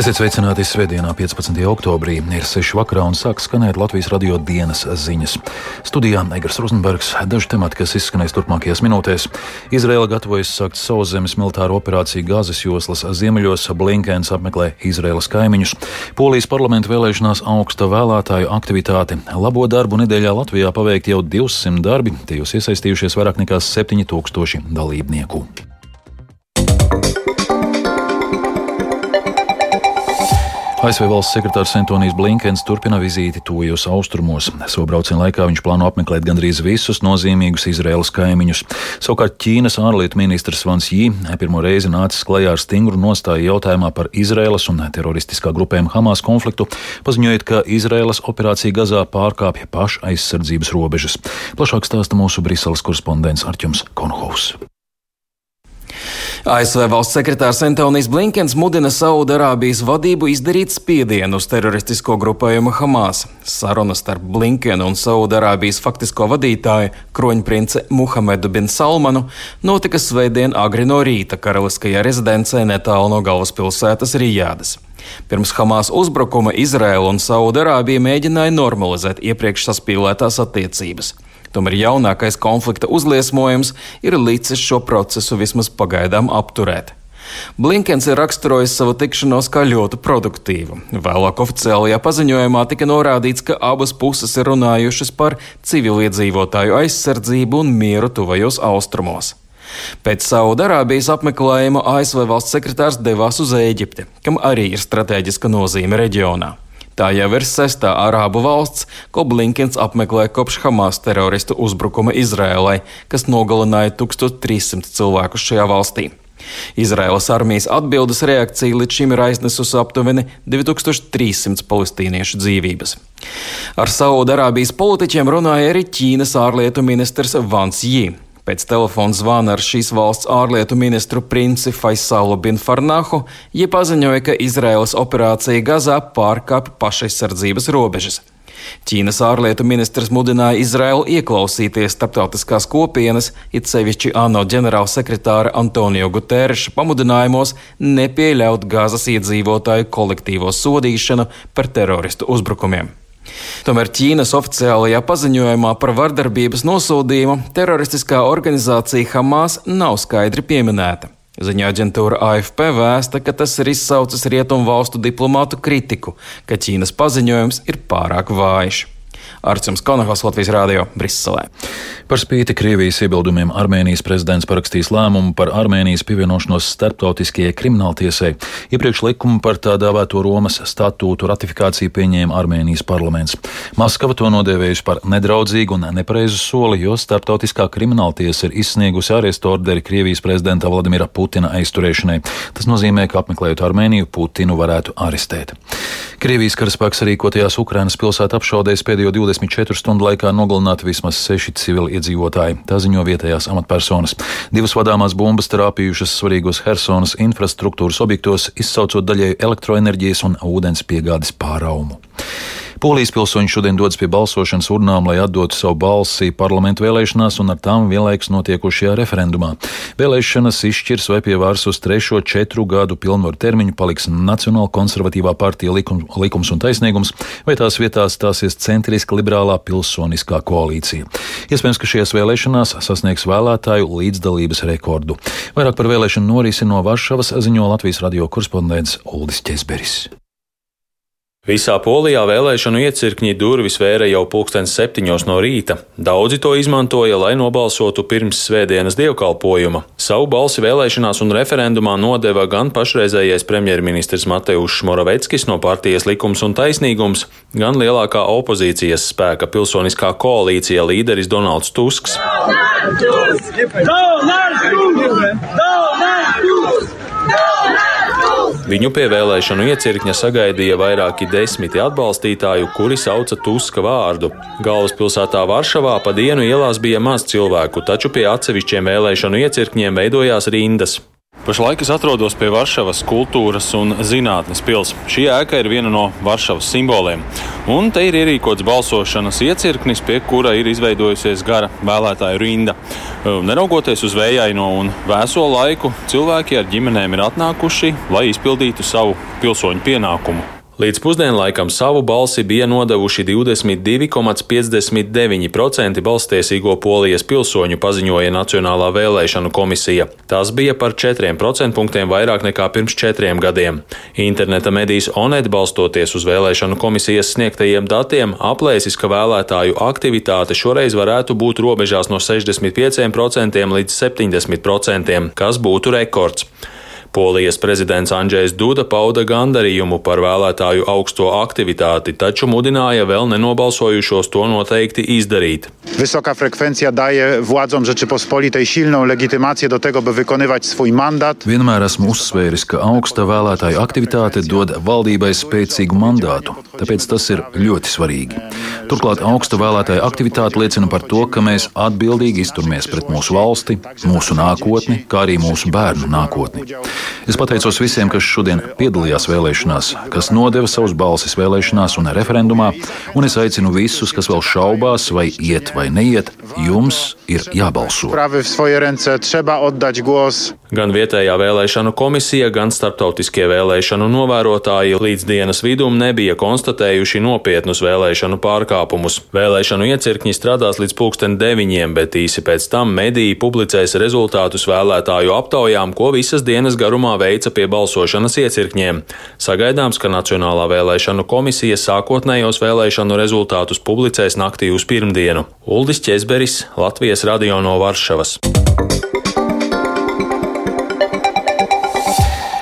Esiet sveicināti Svētdienā, 15. oktobrī. Ir 6 vakarā un sāk skanēt Latvijas radio dienas ziņas. Studijā Eigars Rozenbergs. Daži temati, kas izskanēs turpmākajās minūtēs. Izraela gatavojas sākt sauszemes militāru operāciju Gāzes joslas ziemeļos. Blinkens apmeklē Izraēlas kaimiņus. Polijas parlamenta vēlēšanās augsta vēlētāju aktivitāte. Labo darbu nedēļā Latvijā paveikt jau 200 darbi, tajos iesaistījušies vairāk nekā 7000 dalībnieku. ASV valsts sekretārs Antonijs Blinkens turpina vizīti tuvajos austrumos. Savu braucienu laikā viņš plāno apmeklēt gandrīz visus nozīmīgus Izraēlas kaimiņus. Savukārt Ķīnas ārlietu ministrs Vans Jī pirmo reizi nācis klajā ar stingru nostāju jautājumā par Izraēlas un teroristiskā grupējuma Hamas konfliktu, paziņojot, ka Izraēlas operācija Gazā pārkāpja paša aizsardzības robežas. Plašāk stāsta mūsu Briseles korespondents Arķums Konhovs. ASV valsts sekretārs Antonijs Blinkens mudina Saudarābijas vadību izdarīt spiedienu uz teroristisko grupējumu Hamas. Sarunas starp Blinkenu un Saudarābijas faktisko vadītāju, kroņprince Muhamedu bin Salmanu, notika svētdien agri no rīta karaliskajā rezidencē netālu no galvaspilsētas Rijādas. Pirms Hamas uzbrukuma Izraela un Saudarābija mēģināja normalizēt iepriekš saspīlētās attiecības. Tomēr jaunākais konflikta uzliesmojums ir licis šo procesu vismaz pagaidām apturēt. Blinkens ir raksturojis savu tikšanos kā ļoti produktīvu. Vēlāk oficiālajā paziņojumā tika norādīts, ka abas puses ir runājušas par civiliedzīvotāju aizsardzību un mieru tuvajos austrumos. Pēc Saudarābijas apmeklējuma ASV valsts sekretārs devās uz Eģipti, kam arī ir strateģiska nozīme reģionā. Tā jau ir sestā arābu valsts, ko Blinkens apmeklē kopš Hamas teroristu uzbrukuma Izrēlai, kas nogalināja 1300 cilvēkus šajā valstī. Izraēlas armijas atbildes reakcija līdz šim ir aiznesusi aptuveni 2300 palestīniešu dzīvības. Ar Saudarābijas politiķiem runāja arī Ķīnas ārlietu ministrs Vans Jī. Pēc telefona zvana ar šīs valsts ārlietu ministru princi Faisalu bin Farnahu, ja paziņoja, ka Izraēlas operācija Gazā pārkāpj pašaizsardzības robežas. Ķīnas ārlietu ministrs mudināja Izraelu ieklausīties starptautiskās kopienas, it sevišķi ANO ģenerālsekretāra Antonio Guterreša pamudinājumos nepieļaut Gazas iedzīvotāju kolektīvo sodīšanu par teroristu uzbrukumiem. Tomēr Ķīnas oficiālajā paziņojumā par vardarbības nosodījumu teroristiskā organizācija Hamas nav skaidri pieminēta. Ziņā aģentūra AFP vēsta, ka tas ir izsaucis rietumu valstu diplomātu kritiku, ka Ķīnas paziņojums ir pārāk vājš. Arcums Konahos Latvijas Rādio Briselē. Par spīti Krievijas iebildumiem Armēnijas prezidents parakstīs lēmumu par Armēnijas pievienošanos starptautiskajai krimināltiesai. Iepriekš likumu par tā dēvēto Romas statūtu ratifikāciju pieņēma Armēnijas parlaments. Maskava to nodēvējusi par nedraudzīgu un nepareizu soli, jo starptautiskā krimināltiesa ir izsniegusi arestu orderi Krievijas prezidenta Vladimira Putina aizturēšanai. Tas nozīmē, ka apmeklējot Armēniju, Putinu varētu arestēt. Krievijas karaspēks rīkotajās Ukrainas pilsētu apšaudēs pēdējo 24 stundu laikā nogalināti vismaz seši civili iedzīvotāji. Tā ziņo vietējās amatpersonas. Divas vadāmās bumbas trāpījušas svarīgos Helsonas infrastruktūras objektos, izsaucot daļēju elektroenerģijas un ūdens piegādes pāraumu. Polijas pilsoņi šodien dodas pie balsošanas urnām, lai atdotu savu balsi parlamentu vēlēšanās un ar tām vienlaikus notiekušajā referendumā. Vēlēšanas izšķirs, vai pie varas uz trešo četru gadu pilnvaru termiņu paliks Nacionāla konservatīvā partija likum, likums un taisnīgums, vai tās vietā stāsies centriska liberālā pilsoniskā koalīcija. Iespējams, ka šajās vēlēšanās sasniegs vēlētāju līdzdalības rekordu. Vairāk par vēlēšanu norisi no Varšavas ziņo Latvijas radio korespondents Uldis Česberis. Visā Polijā vēlēšanu iecirkņi durvis vēra jau pulkstens septiņos no rīta. Daudzi to izmantoja, lai nobalsotu pirms svētdienas dievkalpojuma. Savu balsi vēlēšanās un referendumā nodeva gan pašreizējais premjerministrs Mateušs Moraveckis no partijas likums un taisnīgums, gan lielākā opozīcijas spēka pilsoniskā koalīcija līderis Donalds Tusks. Donald Tusk! Donald Tusk! Donald Tusk! Viņu pie vēlēšanu iecirkņa sagaidīja vairāki desmiti atbalstītāju, kuri sauca Tuska vārdu. Galvaspilsētā Varšavā pa dienu ielās bija maz cilvēku, taču pie atsevišķiem vēlēšanu iecirkņiem veidojās rindas. Pašlaik es atrodos pie Varšavas kultūras un zinātnes pils. Šī ēka ir viena no Varšavas simboliem. Un te ir ierīkots balsošanas iecirknis, pie kura ir izveidojusies gara vēlētāju rinda. Neraugoties uz vējaino un vēso laiku, cilvēki ar ģimenēm ir atnākuši, lai izpildītu savu pilsoņu pienākumu. Līdz pusdienlaikam savu balsi bija nodevuši 22,59% balstiesīgo polijas pilsoņu, paziņoja Nacionālā vēlēšanu komisija. Tas bija par 4% punktiem vairāk nekā pirms četriem gadiem. Interneta medijas Onet balstoties uz vēlēšanu komisijas sniegtajiem datiem aplēsis, ka vēlētāju aktivitāte šoreiz varētu būt robežās no 65% līdz 70%, kas būtu rekords. Polijas prezidents Andrzejs Duda pauda gandarījumu par vēlētāju augsto aktivitāti, taču mudināja vēl nenobalsojušos to noteikti izdarīt. Wysoka frekvencja daje władzom Rzeczypospolitej silną legitymację do tego, by wykonywać swój mandat. Vienmēr esmu uzsvēris, ka augsta vēlētāju aktivitāte dod valdībai spēcīgu mandātu, tāpēc tas ir ļoti svarīgi. Turklāt augsta vēlētāju aktivitāte liecina par to, ka mēs atbildīgi izturamies pret mūsu valsti, mūsu nākotni, kā arī mūsu bērnu nākotni. Es pateicos visiem, kas šodien piedalījās vēlēšanās, kas nodeva savus balsis vēlēšanās un referendumā, un es aicinu visus, kas vēl šaubās, vai iet vai neiet, jums ir jābalso. Gan vietējā vēlēšanu komisija, gan starptautiskie vēlēšanu novērotāji līdz dienas vidum nebija konstatējuši nopietnus vēlēšanu pārkāpumus. Vēlēšanu iecirkņi strādās līdz pulksten deviņiem, bet īsi pēc tam mediji publicēs rezultātus vēlētāju aptaujām, ko visas dienas garumā veica pie balsošanas iecirkņiem. Sagaidāms, ka Nacionālā vēlēšanu komisija sākotnējos vēlēšanu rezultātus publicēs naktī uz pirmdienu. Uldis Česberis, Latvijas radio no Varšavas.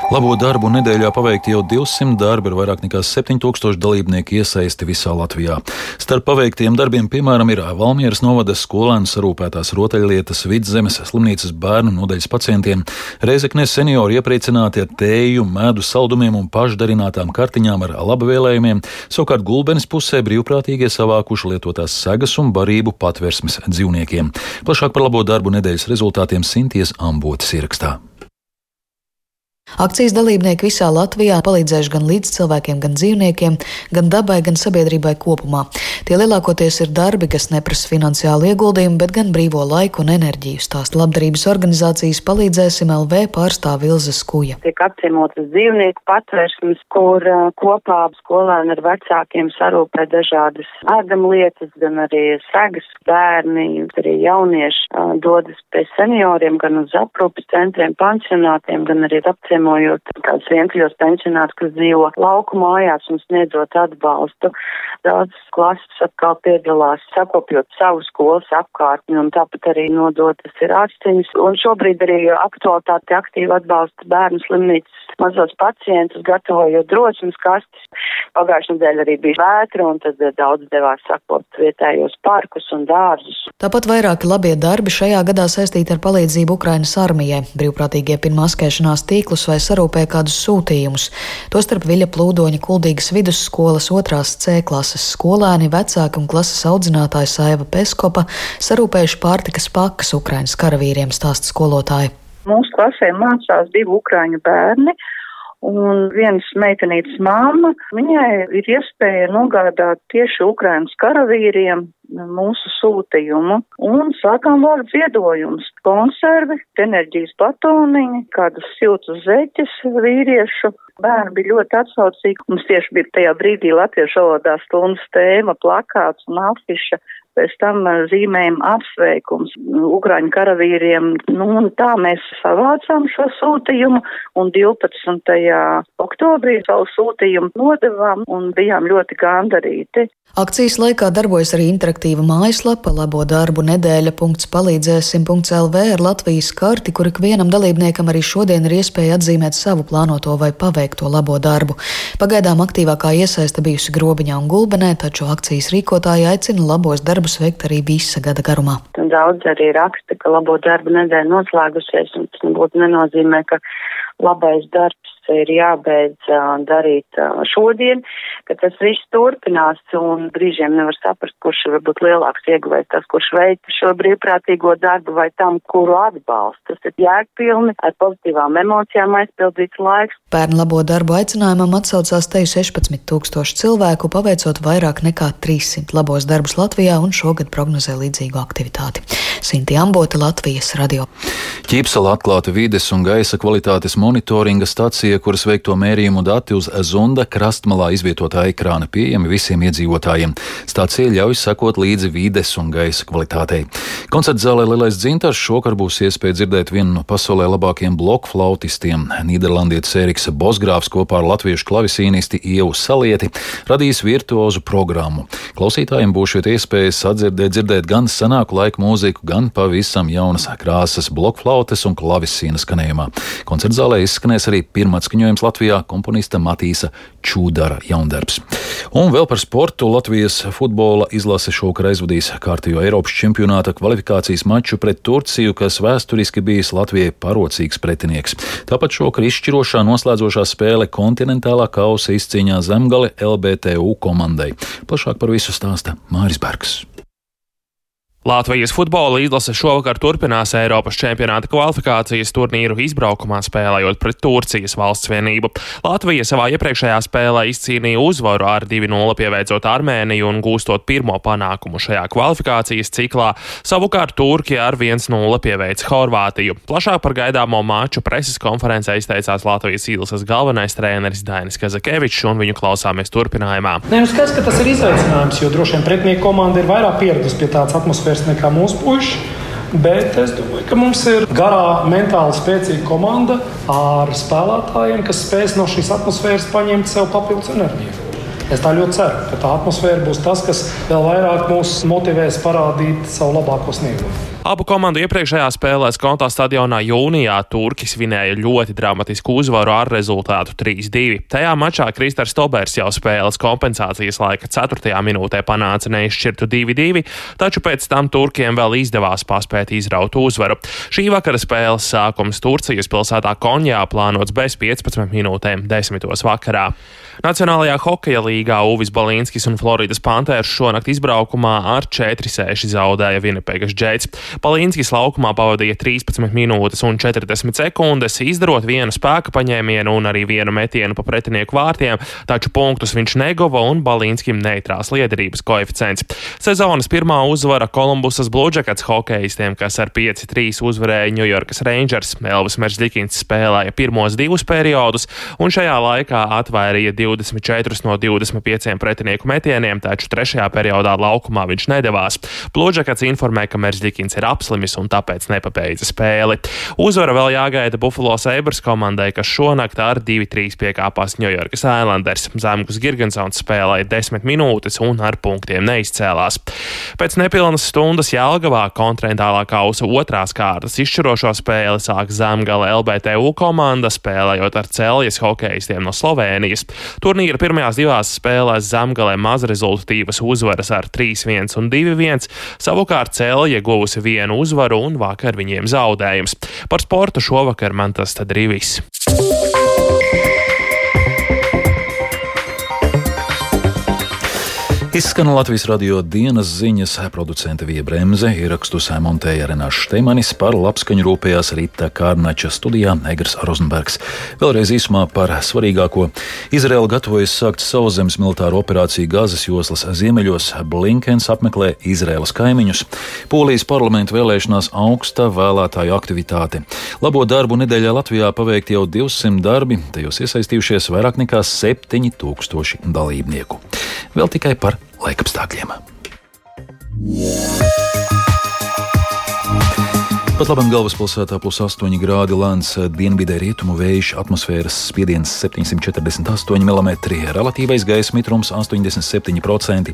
Labo darbu nedēļā paveikti jau 200 darbi, ir vairāk nekā 7000 dalībnieku iesaisti visā Latvijā. Starp paveiktiem darbiem, piemēram, ir Valmieras novada skolēnu sarūpētās rotaļlietas, vidzemes slimnīcas bērnu nodaļas pacientiem, Reizeknes seniori iepriecināti ar tēju, medu saldumiem un pašdarinātām kartiņām ar labvēlējumiem, savukārt gulbenes pusē brīvprātīgie savākuši lietotās segas un barību patversmes dzīvniekiem. Plašāk par labo darbu nedēļas rezultātiem Sinties Ambotas ierakstā. Akcijas dalībnieki visā Latvijā palīdzējuši gan līdzcilvēkiem, gan dzīvniekiem, gan dabai, gan sabiedrībai kopumā. Tie lielākoties ir darbi, kas neprasa finansiālu ieguldījumu, bet gan brīvo laiku un enerģiju. Stāsta labdarības organizācijas palīdzēsim LV pārstāv Ilzas Kuja. Tiek apciemotas dzīvnieku patvērsmes, kur uh, kopā skolēni ar vecākiem sarūpē dažādas ēdamlietas, gan arī segas bērni, arī jaunieši uh, dodas pie senioriem, gan uz aprūpes centriem, pansionātiem, gan arī apciemot apciemojot kādus vientuļos pensionārus, kas dzīvo lauku mājās un sniedzot atbalstu. Daudz klases atkal piedalās sakopjot savu skolas apkārtni un tāpat arī nodotas ir ārstiņas. Un šobrīd arī aktualitāte aktīvi atbalsta bērnu slimnīcas mazos pacientus, gatavojot drosmes kastes. Pagājušajā nedēļā arī bija vētra un tad daudz devās sakopt vietējos parkus un dārzus. Tāpat vairāki labie darbi šajā gadā saistīti ar palīdzību Ukrainas armijai. Brīvprātīgie pirmā maskēšanās tīklus vai sarūpēja kādus sūtījumus. Tostarp Viļa Plūdoņa Kuldīgas vidusskolas otrās C klases skolēni, vecāki un klases audzinātāji Saiva Peskopa sarūpējuši pārtikas pakas Ukrainas karavīriem, stāsta skolotāji. Mūsu klasē mācās divi ukraiņu bērni. Un vienas meitenītes māma, viņai ir iespēja nogādāt tieši Ukrainas karavīriem mūsu sūtījumu un sākām vākt ziedojumus. Konservi, enerģijas batoniņi, kādas siltas zeķes vīriešu. Bērni bija ļoti atsaucīgi. Mums tieši bija tajā brīdī latviešu valodā stundas tēma, plakāts un afiša pēc tam zīmējam apsveikums Ukraiņu karavīriem. Nu, un tā mēs savācām šo sūtījumu un 12. oktobrī savu sūtījumu nodevām un bijām ļoti gandarīti. Akcijas laikā darbojas arī interaktīva mājaslapa labo darbu nedēļa.palīdzēsim.lv ar Latvijas karti, kur ikvienam dalībniekam arī šodien ir iespēja atzīmēt savu plānoto vai paveikto labo darbu. Pagaidām aktīvākā iesaista bijusi grobiņā un gulbenē, taču akcijas rīkotāji aicina labos darbus veikt arī visa gada garumā. Daudz arī raksta, ka labo darbu nedēļa noslēgusies, un tas nebūtu nenozīmē, ka labais darbs ir jābeidz darīt šodien, ka tas viss turpinās un brīžiem nevar saprast, kurš ir varbūt lielāks ieguvējs, tas, kurš veic šo brīvprātīgo darbu vai tam, kuru atbalsta. Tas ir jēgpilni, ar pozitīvām emocijām aizpildīts laiks. Pērn labo darbu aicinājumam atsaucās teju 16 tūkstoši cilvēku, paveicot vairāk nekā 300 labos darbus Latvijā un šogad prognozē līdzīgu aktivitāti. Sinti Ambota, Latvijas radio. Ķīpsala atklāta vides un gaisa kvalitātes monitoringa stacija, kuras veikto mērījumu dati uz Zunda krastmalā izvietotā ekrāna pieejami visiem iedzīvotājiem. Stācija ļauj sekot līdzi vides un gaisa kvalitātei. Koncerta zālē Lielais dzintars šokar būs iespēja dzirdēt vienu no pasaulē labākajiem bloku flautistiem. Nīderlandietis Eriks Bosgrāfs kopā ar latviešu klavisīnisti Ievu Salieti radīs virtuozu programmu. Klausītājiem būs šeit iespēja sadzirdēt, dzirdēt gan senāku laiku mūziku, gan pavisam jaunas krāsas blokflautes un klavisīna skanējumā. Koncerta zālē izskanēs arī pirmā skaņojums Latvijā komponista Matīsa Čūdara jaundarbs. Un vēl par sportu Latvijas futbola izlase šokar aizvadīs kārtējo Eiropas čempionāta kvalifikācijas maču pret Turciju, kas vēsturiski bijis Latvijai parocīgs pretinieks. Tāpat šokar izšķirošā noslēdzošā spēle kontinentālā kausa izcīņā zemgale LBTU komandai. Plašāk par visu stāsta Māris Bergs. Latvijas futbola izlase šovakar turpinās Eiropas čempionāta kvalifikācijas turnīru izbraukumā spēlējot pret Turcijas valsts vienību. Latvija savā iepriekšējā spēlē izcīnīja uzvaru ar 2-0 pieveicot Armēniju un gūstot pirmo panākumu šajā kvalifikācijas ciklā. Savukārt Turkija ar 1-0 pieveica Horvātiju. Plašāk par gaidāmo maču preses konferencē izteicās Latvijas izlases galvenais treneris Dainis Kazakevičs un viņu klausāmies turpinājumā. Nē, nu skaidrs, ka tas ir izaicinājums, jo droši vien pretinieku komanda ir vairāk pieradusi pie tādas atmosfēras vairs nekā mūsu puiši. Bet es domāju, ka mums ir garā, mentāli spēcīga komanda ar spēlētājiem, kas spēs no šīs atmosfēras paņemt sev papildus enerģiju. Es tā ļoti ceru, ka tā atmosfēra būs tas, kas vēl vairāk mūs motivēs parādīt savu labāko sniegumu. Abu komandu iepriekšējā spēlē Skontā stadionā jūnijā Turki svinēja ļoti dramatisku uzvaru ar rezultātu 3-2. Tajā mačā Kristers Tobers jau spēles kompensācijas laika 4. minūtē panāca neizšķirtu 2-2, taču pēc tam Turkiem vēl izdevās paspēt izraut uzvaru. Šī vakara spēles sākums Turcijas pilsētā Konjā plānots bez 15 minūtēm 10. vakarā. Nacionālajā hokeja līgā Uvis Balīnskis un Floridas Panthers šonakt izbraukumā ar 4-6 zaudēja Vinipēgas Džeits. Balīnskis laukumā pavadīja 13 minūtes un 40 sekundes, izdarot vienu spēka paņēmienu un arī vienu metienu pa pretinieku vārtiem, taču punktus viņš neguva un Balīnskim neitrās liederības koeficients. Sezonas pirmā uzvara Kolumbusas Bluežakats hokeistiem, kas ar 5-3 uzvarēja New Yorkas Rangers. Elvis Meržģikins spēlēja pirmos divus periodus un šajā laikā atvairīja 24 no 25 pretinieku metieniem, taču trešajā periodā laukumā viņš nedavās. Plūdžakats informē, ka Meržģikins ir apslimis un tāpēc nepabeidza spēli. Uzvara vēl jāgaida Buffalo Sabres komandai, kas šonakt ar 2-3 piekāpās New Yorkas Islanders. Zemgus Girgensons spēlēja 10 minūtes un ar punktiem neizcēlās. Pēc nepilnas stundas Jālgavā kontinentālā kausa otrās kārtas izšķirošo spēli sāk Zemgala LBTU komanda, spēlējot ar Celjas hokeistiem no Slovenijas. Turnīra pirmajās divās spēlēs Zemgalē mazrezultatīvas uzvaras ar 3-1 un 2-1, savukārt Celja guvusi vienu uzvaru un vakar viņiem zaudējums. Par sportu šovakar man tas tad arī viss. Izskan Latvijas radio dienas ziņas, producente Vija Bremse, ierakstus montēja Renāša Šteimanis, par labskaņu rūpējās Rīta Kārnača studijā Egers Rozenbergs. Vēlreiz īsumā par svarīgāko. Izraela gatavojas sākt sauszemes militāru operāciju Gāzes joslas ziemeļos. Blinkens apmeklē Izraēlas kaimiņus. Polijas parlamentu vēlēšanās augsta vēlētāju aktivitāte. Labo darbu nedēļā Latvijā paveikt jau 200 darbi, tajos iesaistījušies vairāk nekā 7000 dalībnieku. Vēl tikai par laikapstākļiem. Pat labam galvaspilsētā plus 8 grādi lēns dienvidē rietumu vējš, atmosfēras spiediens 748 mm, relatīvais gaisa mitrums 87%.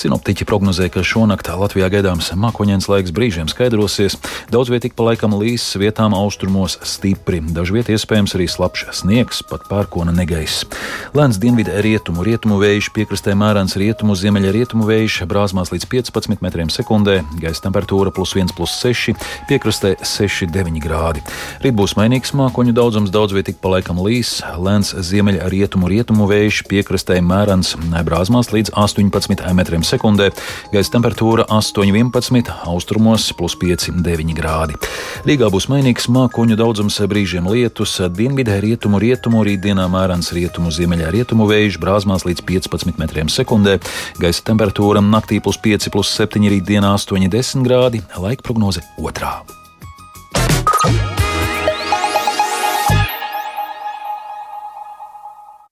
Sinoptiķi prognozē, ka šonakt Latvijā gaidāms mākoņdienas laiks brīžiem skaidrosies, daudz vietīgi pa laikam līs, vietām austrumos stipri, dažviet iespējams arī slapjš sniegs, pat pērkona negaiss. Lēns dienvidē rietumu, rietumu vējš, piekrastē mērens rietumu, ziemeļa rietumu vējš, brāzmās līdz 15 metriem sekundē, gaisa temperatūra plus 1,6, piekrastē piekrastē 6,9 grādi. Rīt būs mainīgs mākoņu daudzums, daudz vietīgi paliekam līs, lēns ziemeļa rietumu vējš, piekrastē mērens brāzmās līdz 18 metriem sekundē, gaisa temperatūra 8,11, austrumos plus 5,9 grādi. Rīgā būs mainīgs mākoņu daudzums, brīžiem lietus, dienvidē rietumu rietumu, rītdienā mērens rietumu ziemeļā rietumu vējš, brāzmās līdz 15 metriem sekundē, gaisa temperatūra naktī plus 5, plus 7, rītdienā 8,10 grādi, laika prognoze otrā.